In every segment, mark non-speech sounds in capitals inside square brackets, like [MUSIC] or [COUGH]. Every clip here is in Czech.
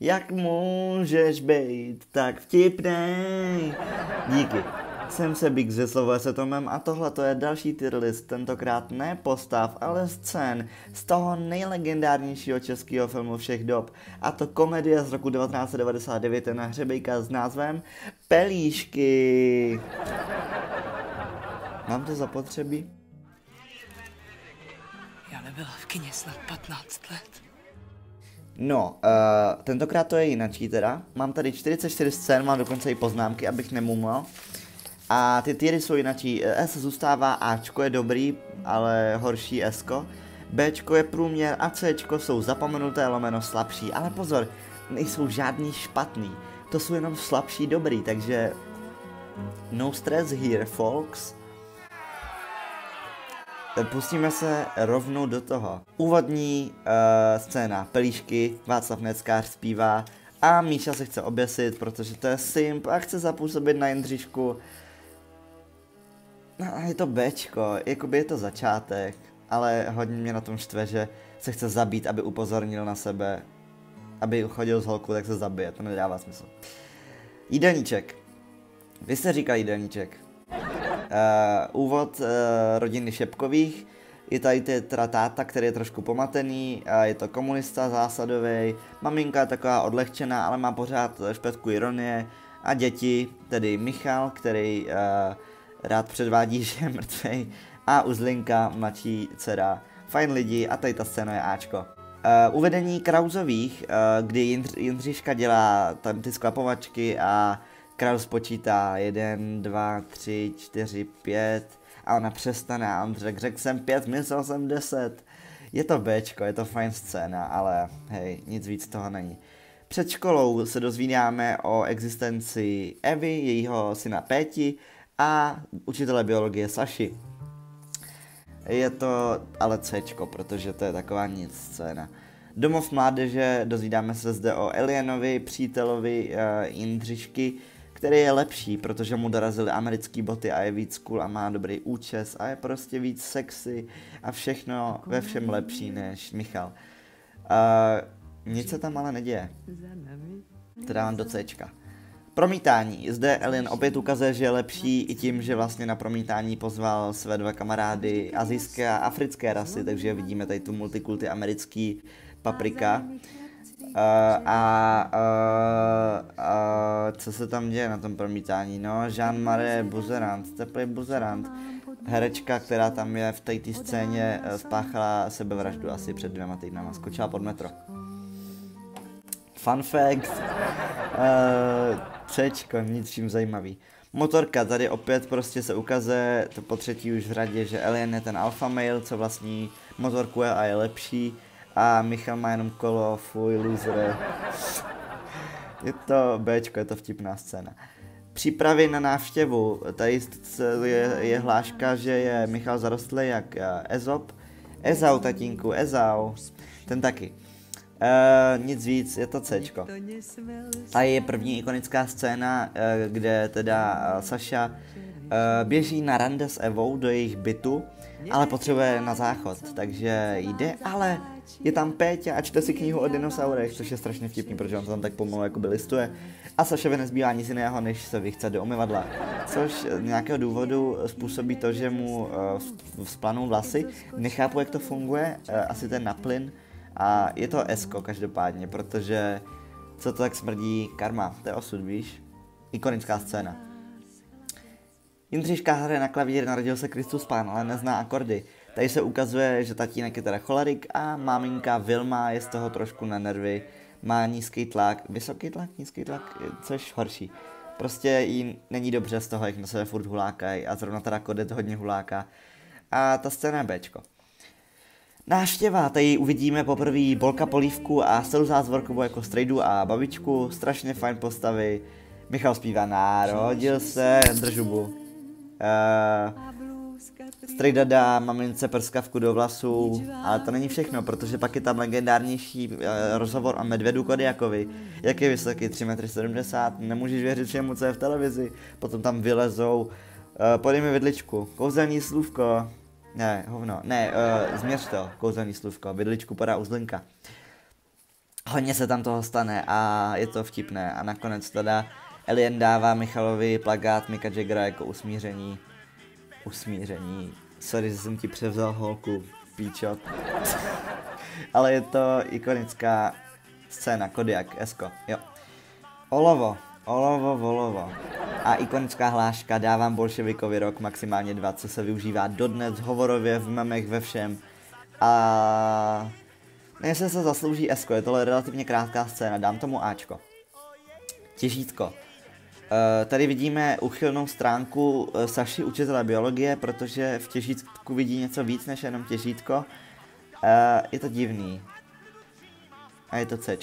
Jak můžeš být tak vtipný? Díky. Jsem se Big ze slovo se Tomem a tohle to je další tier list, tentokrát ne postav, ale scén z toho nejlegendárnějšího českého filmu všech dob. A to komedie z roku 1999 na hřebejka s názvem Pelíšky. Mám to zapotřebí? Já nebyla v kině snad 15 let. No, uh, tentokrát to je jinačí teda. Mám tady 44 scén, mám dokonce i poznámky, abych nemumlal. A ty týry jsou jinačí. S zůstává, Ačko je dobrý, ale horší Sko. Bčko je průměr a Cčko jsou zapomenuté lomeno slabší. Ale pozor, nejsou žádný špatný. To jsou jenom slabší dobrý, takže no stress here, folks. Pustíme se rovnou do toho. Úvodní uh, scéna, pelíšky, Václav Neckář zpívá a Míša se chce oběsit, protože to je simp a chce zapůsobit na Jindřišku. No je to Bčko, jakoby je to začátek, ale hodně mě na tom štve, že se chce zabít, aby upozornil na sebe, aby chodil z holku, tak se zabije, to nedává smysl. Jídelníček. Vy se říká jídelníček. Uh, úvod uh, rodiny Šepkových. Je tady teda táta, který je trošku pomatený, uh, je to komunista zásadový, maminka je taková odlehčená, ale má pořád špetku ironie a děti, tedy Michal, který uh, rád předvádí, [LAUGHS] že je mrtvej, a Uzlinka, mladší dcera, fajn lidi a tady ta scéna je Ačko. Uh, uvedení Krauzových, uh, kdy Jindř, Jindřiška dělá tam ty sklapovačky a Kraus počítá 1, 2, 3, 4, 5 a ona přestane a on řekl, řekl jsem 5, myslel jsem 10. Je to Bčko, je to fajn scéna, ale hej, nic víc toho není. Před školou se dozvídáme o existenci Evy, jejího syna Péti a učitele biologie Saši. Je to ale C, protože to je taková nic scéna. Domov mládeže, dozvídáme se zde o Elianovi, přítelovi uh, Jindřišky, který je lepší, protože mu dorazily americké boty a je víc cool a má dobrý účes a je prostě víc sexy a všechno ve všem lepší než Michal. Uh, nic se tam ale neděje. To dávám do Cčka. Promítání. Zde Elin opět ukazuje, že je lepší i tím, že vlastně na promítání pozval své dva kamarády azijské a africké rasy, takže vidíme tady tu multikulty americký paprika. Uh, a uh, uh, co se tam děje na tom promítání? No, Jean-Marie Buzerant, teplý Buzerant, herečka, která tam je v té scéně, spáchala sebevraždu asi před dvěma týdnama, skočila pod metro. Fun fact. Uh, Cčko, ničím zajímavý. Motorka, tady opět prostě se ukazuje, to po třetí už v řadě, že Alien je ten alfa male, co vlastní motorku je a je lepší. A Michal má jenom kolo, fuj, loser. Je to Bčko, je to vtipná scéna. Přípravy na návštěvu. Tady je, je hláška, že je Michal zarostlý jak Ezop. Ezau, tatínku, Ezau. Ten taky. Uh, nic víc, je to C. A je první ikonická scéna, uh, kde teda Saša běží na rande s Evou do jejich bytu, ale potřebuje na záchod, takže jde, ale je tam Péťa a čte si knihu o dinosaurech, což je strašně vtipný, protože on to tam tak pomalu jakoby listuje. A Sašovi nezbývá nic jiného, než se vychce do umyvadla. Což z nějakého důvodu způsobí to, že mu uh, vzplanou vlasy. Nechápu, jak to funguje, uh, asi ten naplyn, a je to Esko každopádně, protože co to tak smrdí, karma, to je osud, víš? Ikonická scéna. Jindřiška hraje na klavír, narodil se Kristus Pán, ale nezná akordy. Tady se ukazuje, že tatínek je teda cholerik a maminka Vilma je z toho trošku na nervy. Má nízký tlak, vysoký tlak, nízký tlak, což horší. Prostě jí není dobře z toho, jak na sebe furt hulákají a zrovna teda kodet hodně huláka. A ta scéna je Bčko. Návštěva, tady uvidíme poprvé Bolka Polívku a Stelu Zázvorkovou jako strejdu a babičku, strašně fajn postavy. Michal zpívá Narodil se, držubu. Uh, Strejda dá mamince prskavku do vlasů, ale to není všechno, protože pak je tam legendárnější uh, rozhovor o Medvedu Kodiakovi. Jak je vysoký, 3,70 m, nemůžeš věřit všemu, co je v televizi. Potom tam vylezou, uh, podej mi vidličku, kouzelní slůvko, ne, hovno. Ne, uh, změř to, kouzelný slůvko. Vidličku podá uzlinka. hodně se tam toho stane a je to vtipné a nakonec teda Alien dává Michalovi plagát Mika Jaggera jako usmíření. Usmíření. Sorry, že jsem ti převzal holku, píčot. [LAUGHS] Ale je to ikonická scéna, Kodiak, Esko, jo. Olovo, olovo, volovo. A ikonická hláška dávám bolševikovi rok maximálně dva, co se využívá dodnes hovorově, v memech, ve všem. A... Jestli se zaslouží Esko, je tohle relativně krátká scéna, dám tomu Ačko. Těžítko. Uh, tady vidíme uchylnou stránku uh, Saši, učitele biologie, protože v těžítku vidí něco víc než jenom těžítko. Uh, je to divný. A je to C.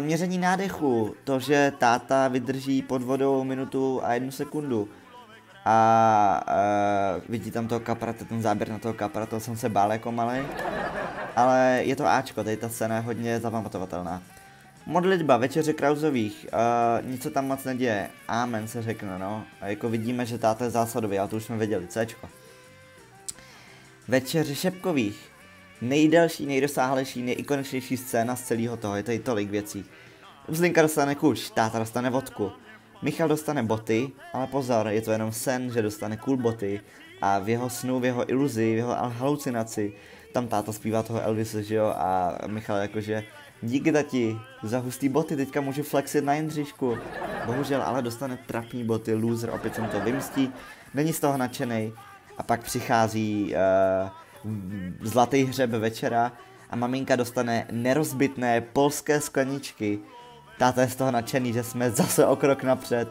Měření nádechu, to, že táta vydrží pod vodou minutu a jednu sekundu. A vidí tam toho kapra, ten záběr na toho kapra, to jsem se bál jako malý. Ale je to Ačko, tady ta scéna je hodně zapamatovatelná. Modlitba, večeře Krauzových, uh, nic se tam moc neděje. Amen se řekne, no. A jako vidíme, že táta je zásadový, ale to už jsme věděli, Cčko. Večeře Šepkových, nejdelší, nejdosáhlejší, nejikoničnější scéna z celého toho, je tady tolik věcí. Zlinka dostane kuš, táta dostane vodku. Michal dostane boty, ale pozor, je to jenom sen, že dostane cool boty. A v jeho snu, v jeho iluzi, v jeho halucinaci, tam táta zpívá toho Elvise, že jo, a Michal jakože Díky tati, za hustý boty, teďka můžu flexit na Jindřišku. Bohužel ale dostane trapní boty, loser, opět jsem to vymstí, není z toho nadšený. A pak přichází uh, zlatý hřeb večera a maminka dostane nerozbitné polské skleničky. Táta je z toho nadšený, že jsme zase o krok napřed.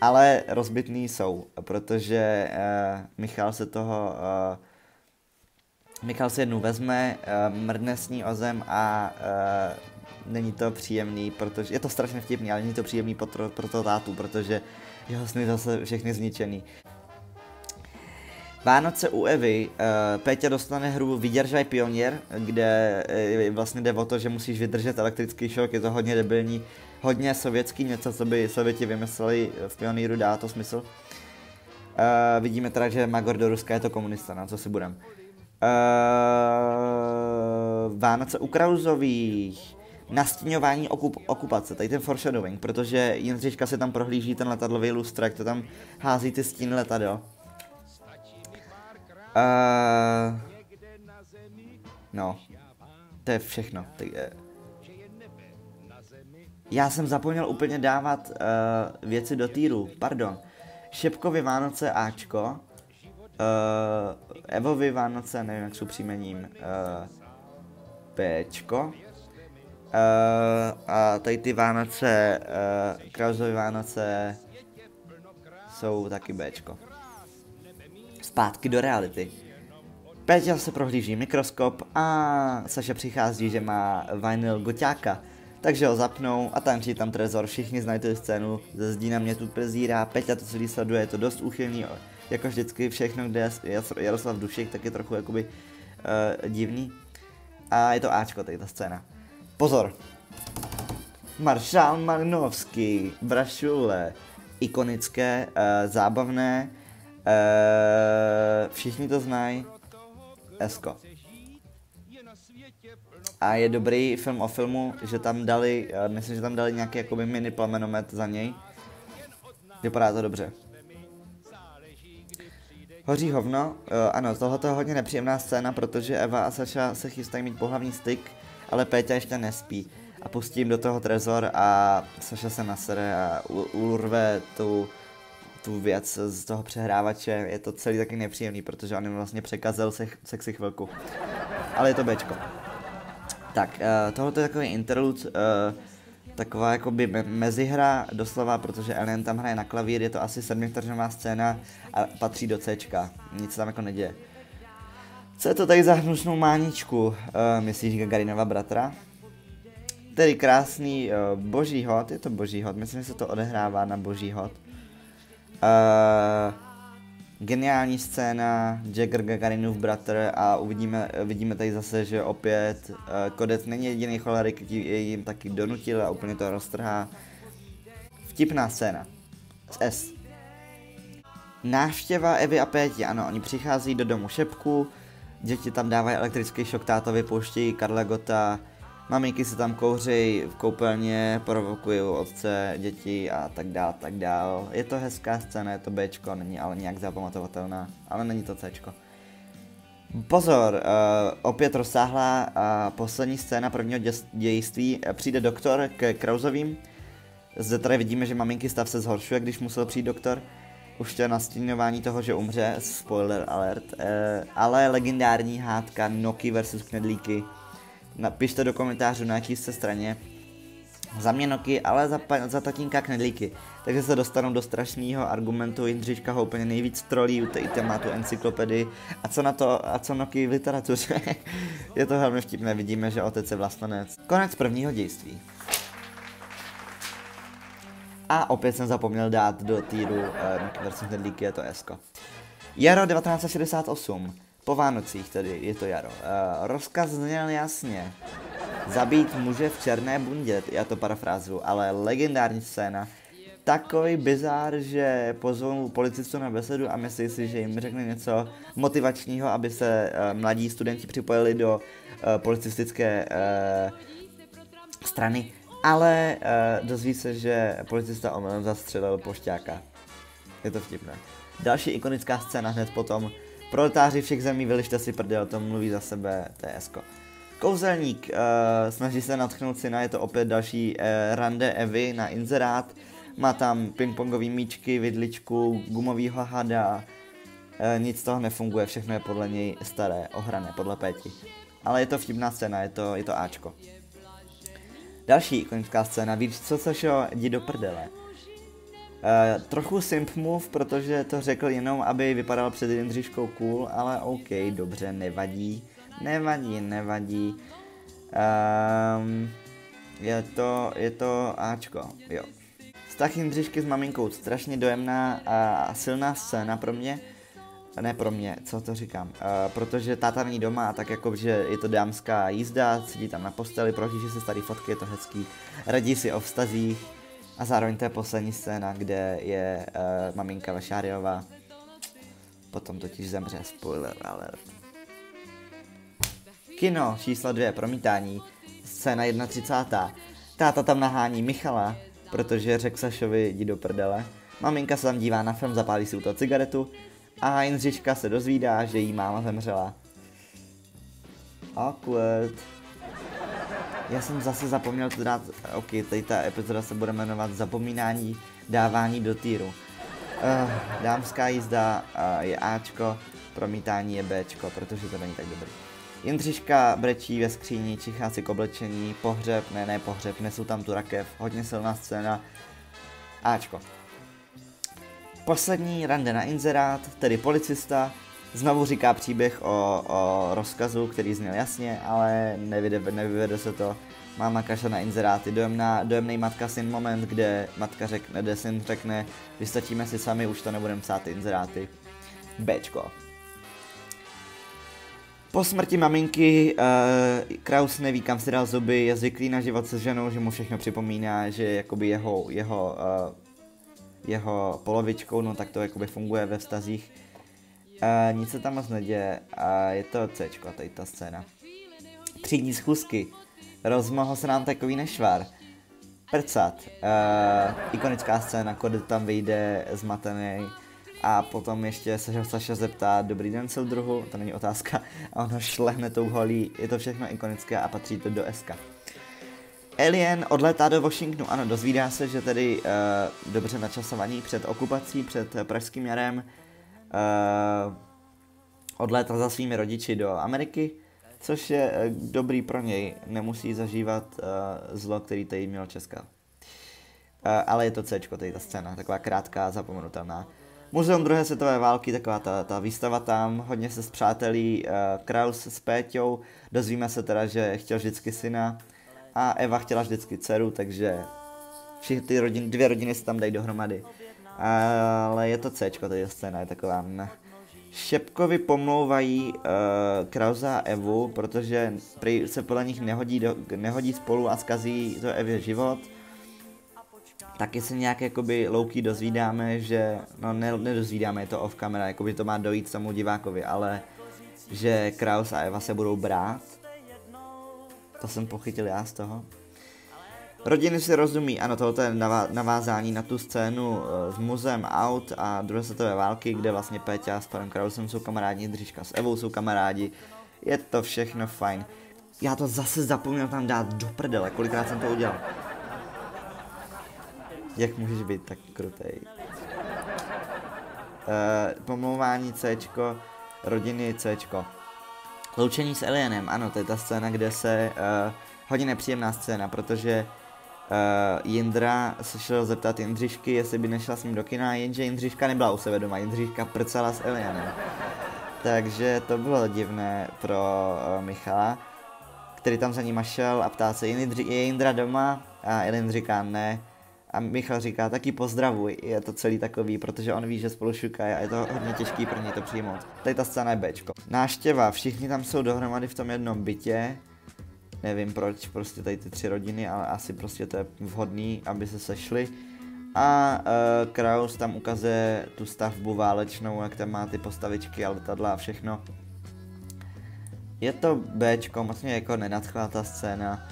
Ale rozbitný jsou, protože uh, Michal se toho uh, Michal si jednu vezme, uh, mrdne s ní o zem a uh, není to příjemný, protože je to strašně vtipný, ale není to příjemný pro, to, pro to tátu, protože jeho sny zase všechny zničený. Vánoce u Evy, uh, Péťa dostane hru Vydržaj pioněr, kde uh, vlastně jde o to, že musíš vydržet elektrický šok, je to hodně debilní, hodně sovětský, něco, co by Sověti vymysleli v pioníru, dá to smysl. Uh, vidíme teda, že Magor do Ruska je to komunista, na co si budem. Uh, Vánoce u Krauzových, nastíňování okup, okupace, tady ten foreshadowing, protože Jindřiška se tam prohlíží ten letadlový lustr, jak to tam hází ty stíny letadel. Uh, no, to je všechno. Tak, uh, já jsem zapomněl úplně dávat uh, věci do týru, pardon. Šepkovi Vánoce Ačko, Uh, Evovi Vánoce, nevím jak jsou příjmením, uh, Pčko. Uh, a tady ty Vánoce, uh, Krausovy Vánoce jsou taky Bčko. Zpátky do reality. Peťa se prohlíží mikroskop a Saša přichází, že má vinyl goťáka. Takže ho zapnou a tančí tam Trezor, všichni znají tu scénu, ze zdí na mě tu prezírá, Peťa to celý sleduje, je to dost úchylný, jako vždycky všechno, kde je Jaroslav Dušek, tak je trochu jakoby uh, divný. A je to Ačko, tady ta scéna. Pozor! Maršál Magnovský, Brašule, ikonické, uh, zábavné, uh, všichni to znají, Esko. A je dobrý film o filmu, že tam dali, uh, myslím, že tam dali nějaký jakoby mini plamenomet za něj. Vypadá to dobře. Hoří hovno, uh, ano, tohle je hodně nepříjemná scéna, protože Eva a Saša se chystají mít pohlavní styk, ale Péťa ještě nespí. A pustím do toho trezor a Saša se nasere a urve tu, tu věc z toho přehrávače. Je to celý taky nepříjemný, protože on jim vlastně překazil se, sexy chvilku. Ale je to Bčko. Tak, uh, tohle je takový interlude. Uh, taková jakoby me- mezihra doslova, protože Alien tam hraje na klavír, je to asi sedmivteřinová scéna a patří do C, nic tam jako neděje. Co je to tady za hnusnou máničku, uh, myslíš Gagarinova bratra? Tedy krásný uh, boží hod, je to boží hod, myslím, že se to odehrává na boží hod. Uh, geniální scéna, Jagger Gagarinův bratr a uvidíme, vidíme tady zase, že opět uh, Kodec není jediný cholerik, který jim taky donutil a úplně to roztrhá. Vtipná scéna. Z S. Návštěva Evy a Péti, ano, oni přichází do domu Šepku, děti tam dávají elektrický šok tátovi, pouštějí Karla Gota, maminky si tam kouří v koupelně, provokují otce, děti a tak dál, tak dál. Je to hezká scéna, je to Bčko, není ale nějak zapamatovatelná, ale není to Cčko. Pozor, uh, opět rozsáhlá uh, poslední scéna prvního dě- dějství. Přijde doktor k Krauzovým. Zde tady vidíme, že maminky stav se zhoršuje, když musel přijít doktor. Už to je nastínování toho, že umře, spoiler alert. Uh, ale legendární hádka Noky versus Knedlíky. Napište do komentářů na jaký jste straně. Za mě Noky, ale za, za tatínka Knedlíky. Takže se dostanou do strašného argumentu, Jindřiška ho úplně nejvíc trolí, ten má tu encyklopedii. A co na to, a co Noky v literatuře? [LAUGHS] je to velmi vtipné, vidíme, že otec je vlastenec. Konec prvního dějství. A opět jsem zapomněl dát do týru Noky versus Knedlíky, je to Esko. Jaro 1968. Po Vánocích tedy, je to jaro. Uh, rozkaz zněl jasně. Zabít muže v černé bundě, já to parafrázu, ale legendární scéna. Takový bizár, že pozvou policistu na besedu a myslí si, že jim řekne něco motivačního, aby se uh, mladí studenti připojili do uh, policistické uh, strany. Ale uh, dozví se, že policista omylem zastřelil pošťáka. Je to vtipné. Další ikonická scéna hned potom. Proletáři všech zemí, vylište si prdel, to mluví za sebe TSK. Kouzelník uh, snaží se natchnout syna, je to opět další uh, rande Evy na inzerát. Má tam pingpongový míčky, vidličku, gumovýho hada. Uh, nic z toho nefunguje, všechno je podle něj staré, ohrané, podle Péti. Ale je to vtipná scéna, je to, je to Ačko. Další ikonická scéna, víš co, Sašo, jdi do prdele. Uh, trochu simp move, protože to řekl jenom, aby vypadal před Jindřiškou cool, ale OK, dobře, nevadí. Nevadí, nevadí. Um, je to, je to Ačko, jo. Vztah Jindřišky s maminkou, strašně dojemná a silná scéna pro mě. Ne pro mě, co to říkám, uh, protože táta není doma, tak jako, že je to dámská jízda, sedí tam na posteli, prohlíží si starý fotky, je to hezký, radí si o vztazích a zároveň to je poslední scéna, kde je uh, maminka Vašáriová, potom totiž zemře, spoiler alert. Kino číslo 2, promítání, scéna 31. Táta tam nahání Michala, protože řekl Sašovi jdi do prdele. Maminka se tam dívá na film, zapálí si u toho cigaretu a Jindřiška se dozvídá, že jí máma zemřela. Awkward. Já jsem zase zapomněl to dát, ok, tady ta epizoda se bude jmenovat Zapomínání dávání do týru. Uh, dámská jízda uh, je Ačko, promítání je Bčko, protože to není tak dobrý. Jindřiška brečí ve skříni, čichá si k oblečení, pohřeb, ne, ne pohřeb, nesou tam tu rakev, hodně silná scéna. Ačko. Poslední rande na inzerát, tedy policista, znovu říká příběh o, o rozkazu, který zněl jasně, ale nevyvede, nevyvede se to. Máma kašle na inzeráty, dojemná, dojemný matka syn moment, kde matka řekne, kde syn řekne, vystačíme si sami, už to nebudeme psát ty inzeráty. Bčko. Po smrti maminky uh, Kraus neví, kam si dal zuby, je zvyklý na život se ženou, že mu všechno připomíná, že jakoby jeho, jeho, uh, jeho polovičkou, no tak to jakoby funguje ve vztazích. Uh, nic se tam moc neděje a je to C, tady ta scéna. Třídní schůzky. Rozmohl se nám takový nešvar. Prcat. Uh, ikonická scéna, kody tam vyjde zmatený a potom ještě se Saša zeptá, dobrý den soudruhu, to není otázka, a on ho šlehne tou holí, je to všechno ikonické a patří to do SK. Alien odletá do Washingtonu, ano, dozvídá se, že tedy uh, dobře načasovaný před okupací, před pražským jarem, uh, odlétal za svými rodiči do Ameriky, což je uh, dobrý pro něj, nemusí zažívat uh, zlo, který tady měl Česká. Uh, ale je to C, tady ta scéna, taková krátká, zapomenutelná. Muzeum druhé světové války, taková ta, ta výstava tam, hodně se zpřátelí uh, Kraus s Péťou, dozvíme se teda, že chtěl vždycky syna a Eva chtěla vždycky dceru, takže všichni ty rodiny, dvě rodiny se tam dají dohromady. Ale je to C, tady je scéna, je taková... Ne. Šepkovi pomlouvají uh, Krausa a Evu, protože se podle nich nehodí, do, nehodí spolu a zkazí to Evě život taky se nějak jakoby louký dozvídáme, že, no ne, nedozvídáme, je to off camera, jakoby to má dojít tomu divákovi, ale že Kraus a Eva se budou brát. To jsem pochytil já z toho. Rodiny si rozumí, ano, tohle je navázání na tu scénu uh, s muzem Out a druhé světové války, kde vlastně Péťa s panem Krausem jsou kamarádi, Dřížka s Evou jsou kamarádi. Je to všechno fajn. Já to zase zapomněl tam dát do prdele, kolikrát jsem to udělal. Jak můžeš být tak krutej? Uh, pomlouvání C, rodiny C. Loučení s Alienem, ano, to je ta scéna, kde se, uh, hodně nepříjemná scéna, protože uh, Jindra se šel zeptat Jindřišky, jestli by nešla s ním do kina, jenže Jindřiška nebyla u sebe doma, Jindřiška prcala s Alienem. Takže to bylo divné pro uh, Michala, který tam za ním šel a ptá se, je Jindra doma? A Alien říká ne. A Michal říká, taky pozdravuj, je to celý takový, protože on ví, že spolu šukají a je to hodně těžký pro něj to přijmout. Tady ta scéna je Bčko. Náštěva, všichni tam jsou dohromady v tom jednom bytě, nevím proč, prostě tady ty tři rodiny, ale asi prostě to je vhodný, aby se sešli. A uh, Kraus tam ukazuje tu stavbu válečnou, jak tam má ty postavičky a letadla a všechno. Je to Bčko, moc mě jako nenadchla ta scéna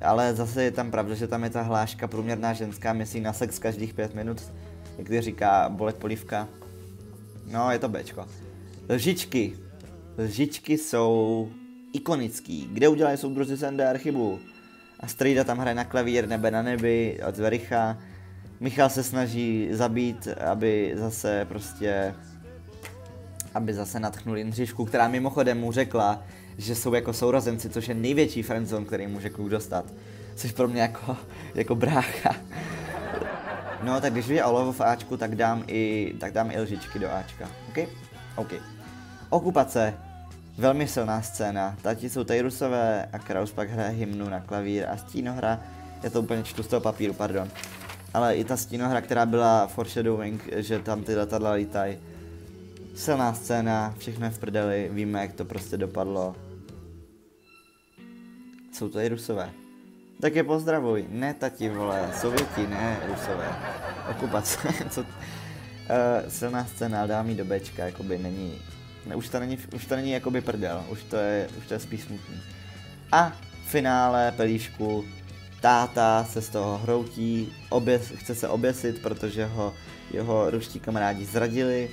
ale zase je tam pravda, že tam je ta hláška průměrná ženská myslí na sex každých pět minut, jak říká Bolek Polivka. No, je to Bčko. Lžičky. Lžičky jsou ikonický. Kde udělají soudruzi Sender chybu? A Strida tam hraje na klavír Nebe na nebi od Zvericha. Michal se snaží zabít, aby zase prostě aby zase natchnul Jindřišku, která mimochodem mu řekla, že jsou jako sourozenci, což je největší friendzone, který může kluk dostat. Což pro mě jako, jako brácha. No, tak když je olovo v Ačku, tak dám i, tak dám i lžičky do Ačka. OK? OK. Okupace. Velmi silná scéna. Tati jsou tady rusové a Kraus pak hraje hymnu na klavír a stínohra. Je to úplně čtu z toho papíru, pardon. Ale i ta stínohra, která byla foreshadowing, že tam ty letadla lítají. Silná scéna, všechno je v prdeli, víme, jak to prostě dopadlo. Jsou i rusové. Tak je pozdravuj. Ne tati, vole, sověti, ne rusové. Okupace. [LAUGHS] Co? Uh, silná scéna, dá mi do Bčka, jakoby není... Ne, už to není, už to není jakoby prdel, už to je, už to je spíš smutný. A finále pelíšku, táta se z toho hroutí, oběs, chce se oběsit, protože ho jeho ruští kamarádi zradili,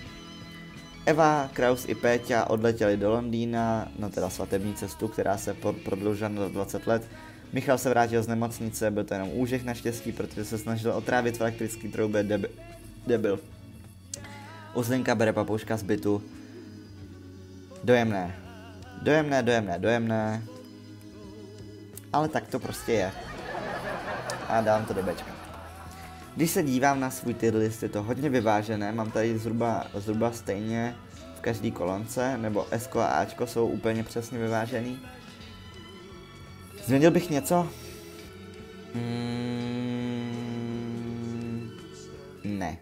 Eva, Kraus i Péťa odletěli do Londýna na teda svatební cestu, která se prodloužila na 20 let. Michal se vrátil z nemocnice, byl to jenom úžek naštěstí, protože se snažil otrávit v elektrický troubě debi- debil. Uzlinka bere papouška z bytu. Dojemné. Dojemné, dojemné, dojemné. Ale tak to prostě je. A dám to do bečka. Když se dívám na svůj tier list, je to hodně vyvážené, mám tady zhruba, zhruba stejně v každé kolonce, nebo S a Ačko jsou úplně přesně vyvážený. Změnil bych něco? Mm, ne.